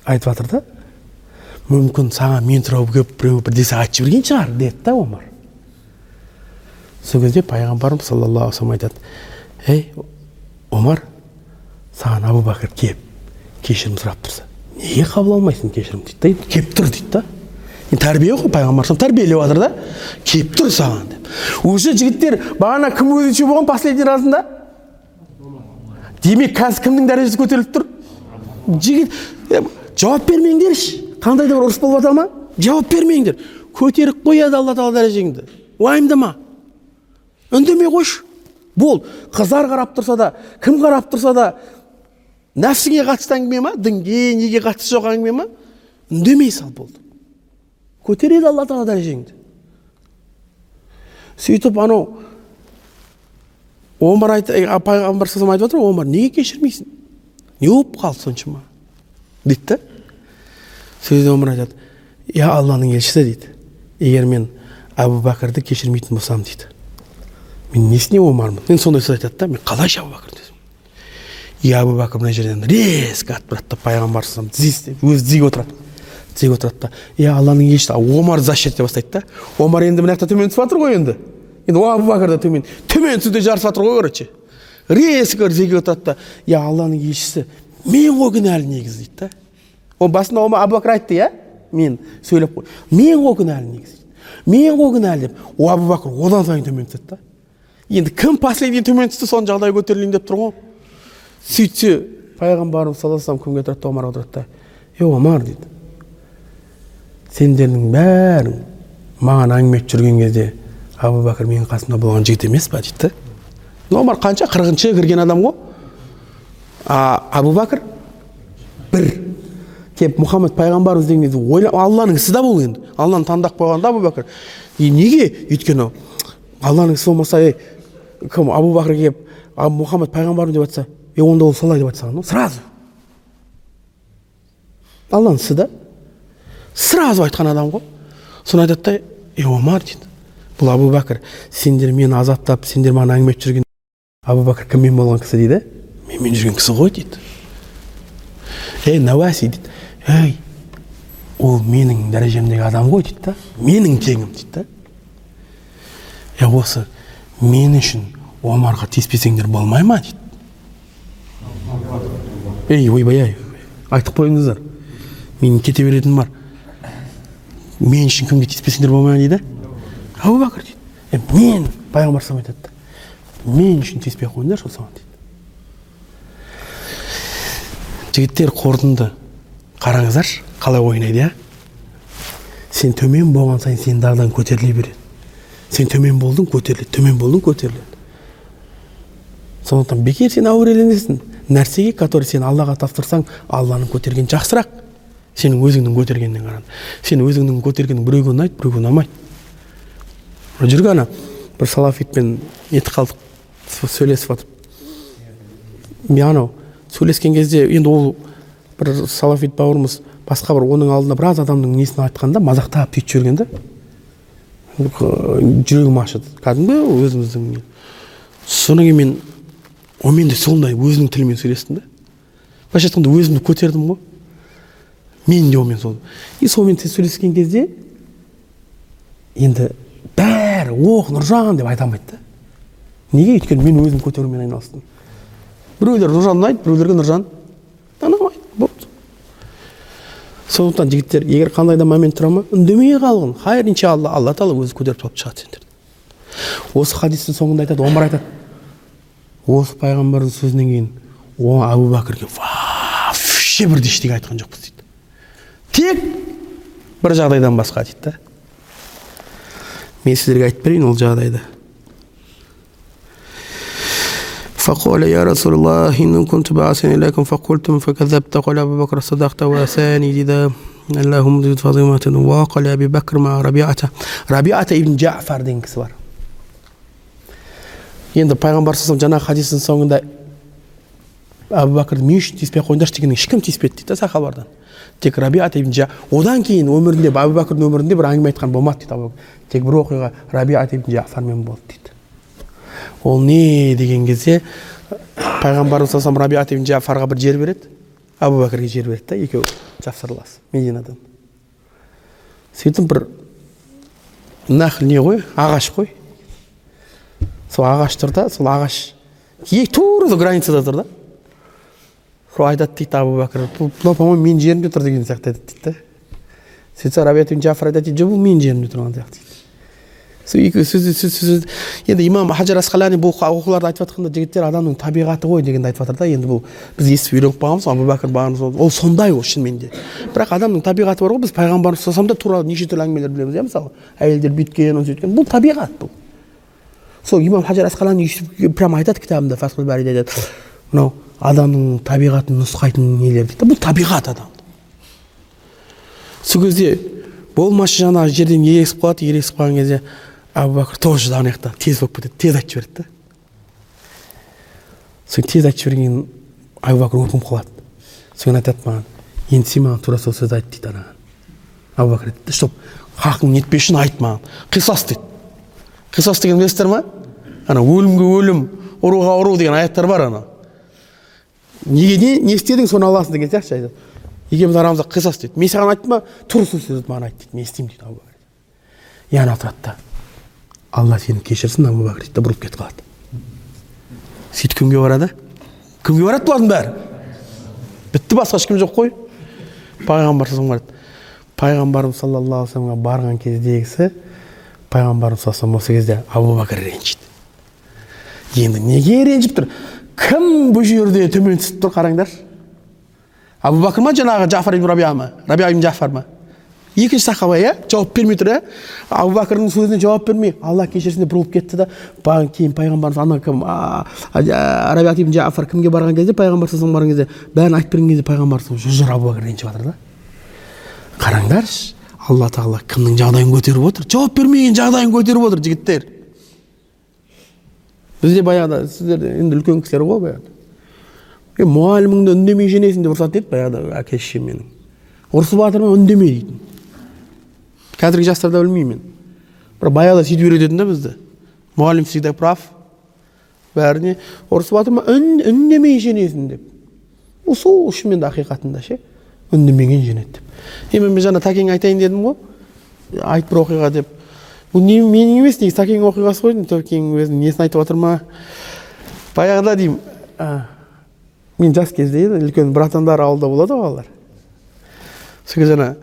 айтып жатыр да мүмкін саған мен туралы келіп біреу бірдесе айтып жіберген шығар деді да омар. Сол кезде пайғамбарымыз саллаллаху алейхи айтады ей омар саған абу бәкір келіп кешірім сұрап тұрса неге қабыл алмайсың кешірім дейді да келіп тұр дейді да. Тәрбие ғой пайғамбар тәрбиелеп жатыр да. Келіп тұр саған деп. Уже жігіттер бағана кім өзінше болған последний разында? Демек қазір кімнің дәрежесі көтеріліп тұр? Жігіт жауап бермеңдерші. Қандай да бір ұрыс болып жатыр ма? Жауап бермеңдер. Көтеріп қояды алла тағала дәрежеңді. Уайымдама. Үндемей қойшы. Бол. Қыздар қарап тұрса да кім қарап тұрса да нәпсіңе қатысты әңгіме ма? Дінге неге қатысы жоқ әңгіме ма? Үндемей сал болды. Көтереді алла тағала дәрежеңді сөйтіп анау омар айт пайғамбар салам айтып жатыр омар неге кешірмейсің? Не болып қалды соншама? Дейді да. Сөйтіп омар айтады иә алланың елшісі дейді. Егер мен әбу бәкірді кешірмейтін болсам дейді. Мен несіне омармын? Енді сондай сөз айтады да мен қалайша әбу бәкір и әбу бәкір мына жерден резко атып тұрады да пайғамбар өзі тізеге отырады тізеге отырады да иә алланың елшісі омарды защищать ете бастайды да. Омар енді мына жақта төмен түсіп жатыр ғой енді. Енді әбу бәкір да төмен төмен түсуде жарысып жатыр ғой короче резко тізеге отырады да иә алланың елшісі мен ғой кінәлі негізі дейді да. Ол басында әбу бәкір айтты иә мен сөйлеп қой мен ғой кінәлі негізі мен ғой кінәлі деп әбу бәкір одан сайын төмен түседі да. Енді кім последний төмен түсті соның жағдайы көтерілейін деп тұр ғой. Сөйтсе пайғамбарымыз саллаллаху алейhi кімге тұрады да омарға отырады да е омар дейді. Сендердің бәрің маған әңгіме айтып жүрген кезде әбу бәкір менің қасымда болған жігіт емес па дейді да омар қанша қырқыншы кірген адам ғой а әбу бәкір бір келіп мұхаммед пайғамбарымыз деген кезде ойла алланың ісі да бұл енді алланы таңдап қойған да әбу бәкір и неге өйткені алланың ісі болмаса ей кім абу бәкір келіп мұхаммед пайғамбарым деп айтса е онда ол солай деп ғой сразу алланың ісі да сразу айтқан адам ғой. Соны айтады да е омар дейді. Бұл абу бәкір сендер мені азаптап сендер маған әңгіме айтып жүрген абу бәкір кіммен болған кісі дейді? Менімен жүрген кісі ғой дейді. Ей науаси дейді. Ей ол менің дәрежемдегі адам ғой дейді да. Менің теңім дейді да. Е осы мен үшін омарға тиіспесеңдер болмай ма? дейді. Ей ойбай ай айтып қойыңыздар. Менің кете беретінім бар. Мен үшін кімге тиіспесеңдер болмай ма дейді? Әбу бәкір дейді. Мен пайғамбар салам айтады мен үшін тиіспей ақ қойыңдаршы соған дейді. Жігіттер қорытынды. Қараңыздаршы қалай ойнайды иә? Сен төмен болған сайын сенің дағдаң көтеріле береді. Сен төмен болдың көтеріледі. Төмен болдың көтеріледі. Сондықтан бекер сен әуреленесің нәрсеге который сен аллаға тапсырсаң алланың көтергені жақсырақ. Сенің өзіңнің көтергеннен қарағанда сен өзіңнің көтергенің біреуге ұнайды біреуге ұнамайды жүрген ана бір салафитпен нетіп қалдық сөйлесіп жатып мен анау сөйлескен кезде енді ол бір салафит бауырымыз басқа бір оның алдында біраз адамның несін айтқанда мазақтап сөйтіп жіберген да жүрегім ашыды кәдімгі өзіміздің содан кейін мен онымен де сондай өзінің тілімен сөйлестім да былайша айтқанда өзімді көтердім ғой мен де онымен сол и сонымен сөйлескен кезде енді бәрі ох нұржан! деп айта алмайды да. Неге? Өйткені мен өзім көтерумен айналыстым. Біреулер нұржан ұнайды біреулерге нұржан ұнамайды. Болды. Сондықтан жігіттер егер қандай да момент тұра ма үндемей қалғын. Хайыр иншалла алла тағала өзі көтеріп тауып шығады сендерді. Осы хадистің соңында айтады омар айтады. Осы пайғамбардың сөзінен кейін о әбу бәкірге вообще бірде ештеңе айтқан жоқпыз дейді тек бір жағдайдан басқа дейді да мен сіздерге айтып берейін ол жағдайды فقال يا رسول الله إن كنت بعثني إليكم فقلتم فكذبت قال أبو بكر صدقت وثاني جدا اللهم زد فاطمة وقال أبي بكر مع ربيعة ربيعة ابن جعفر деген кісі бар енді пайғамбар салам жаңағы хадистің соңында әбу бәкір мен үшін тиіспей ақ қойыңдаршы дегеннен ешкім тиіспеді дейді да сахабалардан тек рабиат ибн жа одан кейін өмірінде әбу бәкірдің өмірінде бір әңгіме айтқан болмады дейді тек бір оқиға рабиат ибн жафармен болды дейді. Ол не деген кезде пайғамбарымыз алейhi рабиат ибн жафарға бір жер береді. Әбу бәкірге жер береді да екеуі жапсарлас мединадан. Сөйтіп бір нахл не ғой ағаш қой. Сол ағаш тұр да сол ағаш тура сол границада тұр да. Сол айтады дейді әбу бәкір мынау по моему менің жерімде тұр деген сияқты айтады дейді да сөйтсе рабиат жафар айтады жоқ бұл менің жерімде тұрған сияқты дейді сол екеуі сөз енді имам хажар асқалани бұл оқуларды айтып жатқанда жігіттер адамның табиғаты ғой дегенді айтып жатыр да. Енді бұл біз естіп үйреніп қалғанбыз әбу бәкір бәріміз ол сондай ол шынымен де бірақ адамның табиғаты бар ғой біз пайғамбарымыз да туралы неше түрлі әңгімелер білеміз иә мысалы. Әйелдер бүйткен сөйткен бұл табиғат бұл. Сол имам хажар асқалани прямо айтады кітабында бариде айтады мынау адамның табиғатын нұсқайтын нелер дейді. Бұл табиғат адам. Сол кезде болмашы жаңағы жерден ерегісіп қалады ерегісіп қалған кезде әбу бәкір тоже ана жақта тез болып кетеді тез айтып жібереді да. Сол тез айтып жібергеннен әбу бәкір өкініп қалады. Содан айтады маған енді сен маған тура сол сөзді айт дейді анаған әбу бәкір айтады чтоб хақың нетпес үшін айт маған қисас дейді. Қисас деген білесіздер ма? Ана өлімге өлім ұруға ұру деген аяттар бар ана. Неге не, не істедің соны аласың деген сияқты айтады екеуміз арамызда қисас дейді. Мен саған айттым ба? Тура сол сөзді маған айт дейді. Мен істеймін дейді әбу бәкір и ана тұрады да алла сені кешірсін әбу бәкір дейді да бұрылып кетіп қалады. Сөйтіп кімге барады? Кімге барады бұлардың бәрі? Бітті басқа ешкім жоқ қой. Пайғамбар барады пайғамбарымыз саллаллаху алейхи вассаламға барған кездегісі пайғамбарымыз саллаллаху осы кезде абу бәкір ренжиді енді неге ренжіп тұр? Кім бұл жерде төмен түсіп тұр қараңдаршы абу бәкір ма жаңағы жафар ибн рабия ма рабия ибн жафар ма екінші сахаба иә жауап бермей тұр иә абу бәкірдің сөзіне жауап бермей алла кешірсін деп бұрылып кетті да кейін пайғамбарымыз ана кім рабиат ибн жафар кімге барған кезде пайғамбар барған кезде бәрін айтып берген кезде пайғамбар жүр абу бәкір ренжіп жатыр да қараңдаршы алла тағала кімнің жағдайын көтеріп отыр жауап бермеген жағдайын көтеріп отыр жігіттер бізде баяғыда сіздер енді үлкен кісілер ғой баяғыда. Е мұғаліміңді үндемей женесің деп ұрсады дейді баяғыда әке шешем менің. Ұрысып ма үндеме дейтін. Қазіргі жастарда білмеймін мен бірақ баяғыда сөйтіп үйрететін да бізді. Мұғалім всегда прав. Бәріне ұрысып жатыр ма үн, үндемей женесің деп. Сол шынымен де ақиқатында ше үндемеген женеді деп. Енді мен жаңа тәкеңе айтайын дедім ғой. Айт бір оқиға деп. Менің емес негізі тәкеңнің оқиғасы ғой тәкеңнің өзінің несін айтып жатыр ма баяғыда деймін мен жас кезде еді үлкен братандар ауылда болады ғой балалар сол кезде ана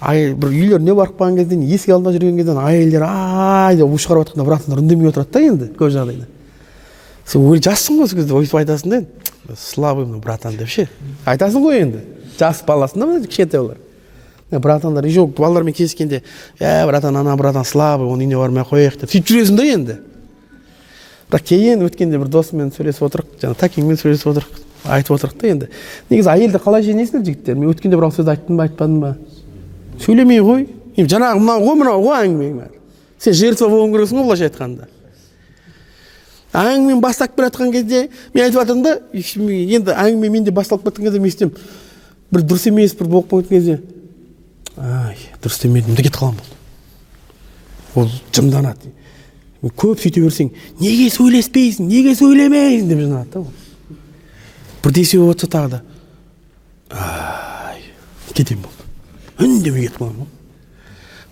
бір үйлеріне барып қалған кезде есік алдында жүрген кезде әйелдер ай деп у шығарып жатқанда братандар үндемей отырады да енді көп жағдайда сен жассың ғой сол кезде өйтіп айтасың да енді слабый мына братан деп ше айтасың ғой енді жас баласың да кішкентай олар братандар еще балалармен кездескенде ә братан ана братан слабый оның үйіне бармай ақ қояйық деп сөйтіп жүресің да енді бірақ кейін өткенде бір досыммен сөйлесіп отырық жаңағы тәкеңмен сөйлесіп отырық айтып отырық та енді негізі әйелді қалай жеңесіңдер жігіттер? Мен өткенде бір сөз айттым ба айтпадым ба? Сөйлемей ғой. Жаңағы мынау ғой мынау ғой әңгімең бәрі сен жертва болуың керексің ғой былайша айтқанда. Әңгімені бастап келе жатқан кезде мен айтып жатырмын да енді әңгіме менде басталып кеткен кезде мен бір дұрыс емес бір болып кеткен кезде. Ай дұрыс демедім де кетіп қалған болды ол жымданады. Көп сөйте берсең неге сөйлеспейсің неге сөйлемейсің деп жынады да ол. Бірдесе болып жатса тағы да ай кетемін болды үндемей кетіп ғой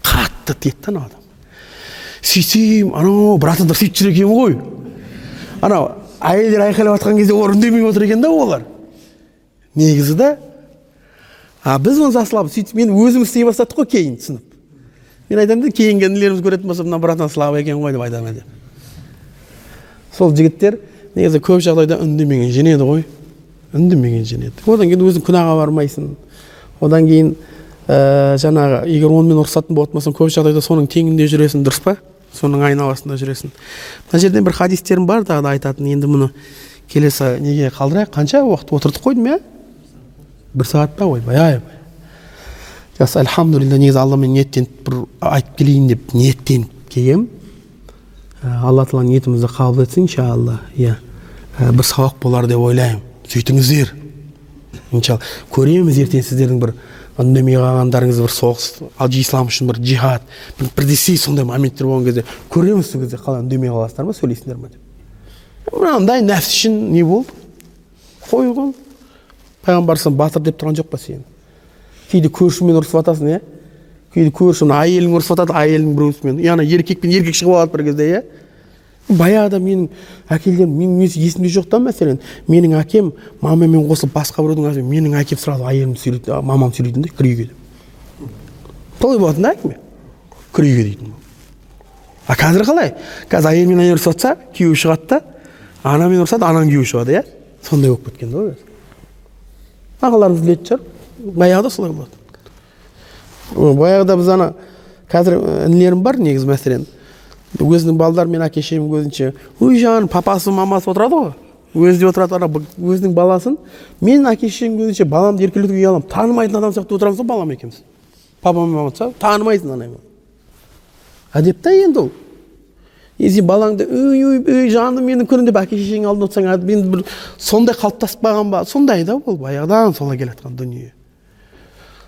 қатты тиеді да анау адам. Сөйтсем анау братандар сөйтіп жүр екен ғой анау әйелдер айқайлап жатқан кезде олар үндемей отыр екен да олар. Негізі да а біз оны слабый сөйтіп мен өзім істей бастадық қой кейін түсініп. Мен айтамын да кейінгі інілеріміз көретін болса мына братан слабый екен ғой деп айтамын деп сол жігіттер негізі көп жағдайда үндемеген женеді ғой. Үндемеген женеді. Одан кейін өзің күнәға бармайсың. Одан кейін ә, жаңағы егер онымен ұрысатын болатын болсаң көп жағдайда соның теңінде жүресің дұрыс па? Соның айналасында жүресің. Мына жерден бір хадистерім бар тағы да айтатын енді мұны келесі неге қалдырайық? Қанша уақыт отырдық қой деймін иә? Бір сағат па ойбай ай жақсы альхамдулилля негізі алламен ниеттеніп бір айтып келейін деп ниеттеніп келгенмін алла тағала ниетімізді қабыл етсін иншалла иә бір сабақ болар деп ойлаймын сөйтіңіздер иншалла көреміз ертең сіздердің бір үндемей қалғандарыңыз бір соғыс ал ислам үшін бір джихад бір бірдесе сондай моменттер болған кезде көреміз сол кезде қалай үндемей қаласыздар ма сөйлейсіңдер ма деп мынандай нәпсі үшін не болды қой пайғамбар батыр деп тұрған жоқ па сені кейде көршімен ұрысып жатасың иә кейде көрші мына әйелің ұрысып жатады әйелің біреусімен и ана еркекпен еркек шығып алады бір кезде иә баяғыда менің әкелерім менің есімде жоқ та мәселен менің әкем мамамен қосылып басқа біреудің әкесі менің әкем сразу әйелімді сүйрейді мамамды сүйрейтін да кір деп солай болатын да әңгіме кір дейтін а қазір қалай қазір әйел мен әйел ұрысып жатса күйеуі шығады да анамен ұрысады ананың күйеуі шығады иә сондай болып кеткен да ағаларымыз білетін шығар баяғыда солай болатын баяғыда біз ана қазір інілерім бар негізі мәселен өзінің балалары мен әке шешемнің көзінше өй жаным папасы мамасы отырады ғой өзі де отырады ана өзінің баласын мен әке шешемнің көзінше баламды еркелетуге ұяламын танымайтын адам сияқты отырамыз ғой балам екеуміз папа мама танымайсың ана әдеп та енді ол сен балаңды өй өй өй жаным менің күнім деп әке шешеңнің алдында отырсаң енді бір сондай қалыптасып қалған ба сондай да ол баяғыдан солай келе жатқан дүние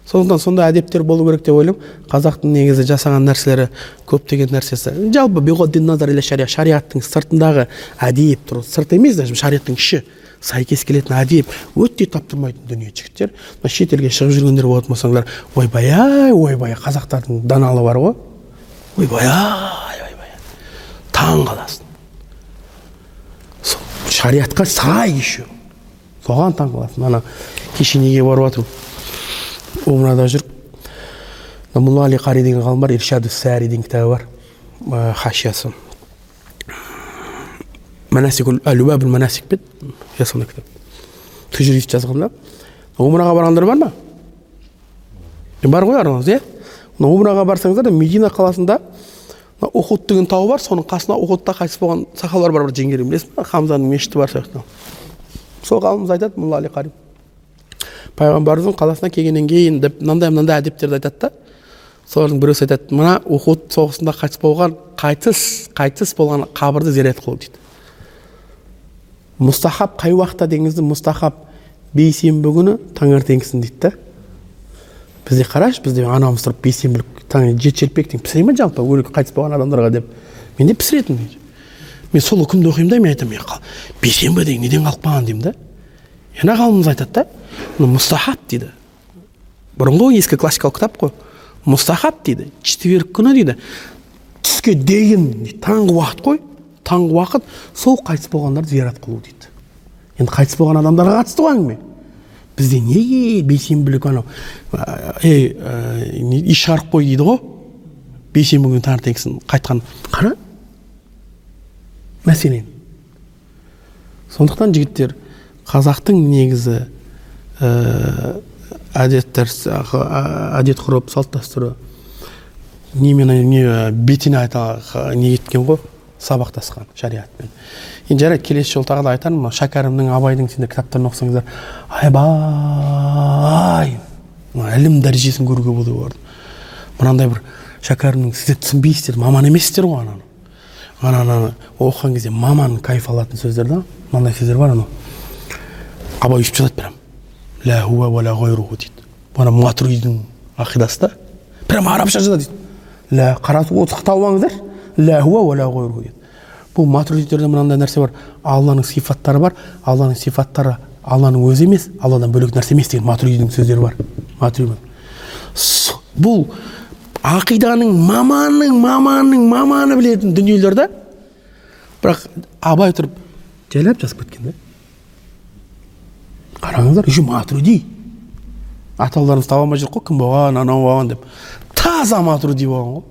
сондықтан сондай әдептер болу керек деп ойлаймын қазақтың негізі жасаған нәрселері көптеген нәрсесі жалпы шариғаттың сыртындағы әдеп тұр сырт емес даже шариғаттың іші сәйкес келетін әдеп өте таптырмайтын дүние жігіттер мына шетелге шығып жүргендер болатын болсаңдар ойбай ай ойбай қазақтардың даналы бар ғой ойбай ай таң қаласың шариғатқа сай еще соған таң қаласың ана кеше неге барып жатырмын умрада жүріп мұlla али қари деген ғалым бар иршаду сәри деген кітабы бар хашиясы. Манасикул әлубабул манасик пе иә сондай кітап. Тужрист жазған да. Умраға барғандар бар ма? Бар ғой араларыңыз иә? Умраға барсаңыздар медина қаласында мына ухуд деген тау бар соның қасына ухудта қайтыс болған сахабалар бар бір жеңгелер білесіз ба хамзаның мешіті бар сияқты сол ғалымымыз айтады мұlla али қари пайғамбарымыздың қаласына келгеннен кейін деп мынандай мынандай әдептерді айтады да солардың біреусі айтады мына ухуд соғысында қайтыс болған қайтыс қайтыс болған қабірді зиярат қылу дейді. Мұстахаб қай уақытта дегеніңізде мұстахаб бейсенбі күні таңертеңгісін дейді да. Бізде қарашы бізде анамыз тұрып бейсенбілік таң жеті шелпектен пісіре ма жалпы өлі қайтыс болған адамдарға деп. Мен де пісіретін мен. Сол үкімді оқимын да мен айтамын бейсенбі деген неден қалып қалған? деймін да. Ана ғалымымыз айтады да мына мұстахаб дейді. Бұрынғы ескі классикалық кітап қой. Мұстахаб дейді. Четверг күні дейді. Түске дейін таңғы уақыт қой. Таңғы уақыт сол қайтыс болғандарды зиярат қылу дейді. Енді қайтыс болған адамдарға қатысты ғой әңгіме. Бізде неге бейсенбілік анау? Ей үй шығарып қой дейді ғой. Бейсенбі күні таңертеңгісін қайтқан. Қара. Мәселен сондықтан жігіттер қазақтың негізі ә, әдеттер әдет ғұрып салт дәстүрі немен не бетіне айта не еткен ғой. Сабақтасқан шариғатпен енді жарайды келесі жолы тағы да айтармын мына шәкәрімнің абайдың сендер кітаптарын оқысаңыздар айбай! ілім дәрежесін көруге болады олардың мынандай бір шәкәрімнің сіздер түсінбейсіздер маман емессіздер ғой ананы ананы оқыған кезде маман кайф алатын сөздер да мынандай сөздер бар анау. Абай өйстіп жазады прям хуа ла ғойруху дейді. Ана матуридидің ақидасы да прям арабша жазады дейді. Ля қаратып тауып алыңыздар ля хуа ла ғойруху бұл матуридтерде мынандай нәрсе бар алланың сипаттары бар алланың сипаттары алланың өзі емес алладан бөлек нәрсе емес деген матуридидің сөздері бар. Матурид бұл ақиданың маманның маманның маманы білетін дүниелер да бірақ абай тұрып жайлап жазып кеткен да қараңыздар еще матруди атауларымыз таба алмай жүр ғой кім болған анау болған деп. Таза матруди болған ғой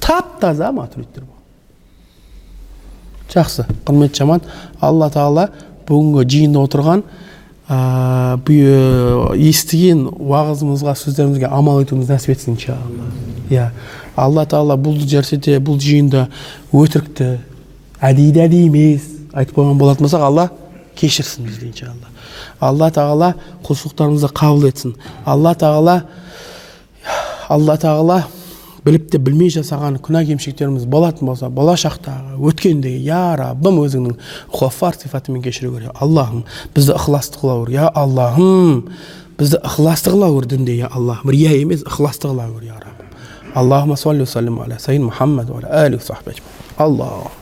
тап таза матридтер болған. Жақсы құрметті жаман. Алла тағала бүгінгі жиында отырған ә, естіген уағызымызға сөздерімізге амал етуімізді нәсіп етсін иншалла. Иә. Алла тағала бұл жерде бұл жиында өтірікті әдейі әдейі емес айтып қойған болатын болсақ алла кешірсін бізді иншалла. Алла тағала құлшылықтарымызды қабыл етсін. Алла тағала алла тағала біліп те білмей жасаған күнә кемшіліктеріміз болатын болса болашақтағы өткендегі я раббым өзіңнің ғафар сипатымен кешіре көр аллахым бізді ықыласты қыла көр я аллахым бізді ықыласты қыла көр дінде я аллахым рия емес ықыласты қыла көр я раббым аллахума салли вассалим аля сайын мұхаммад алла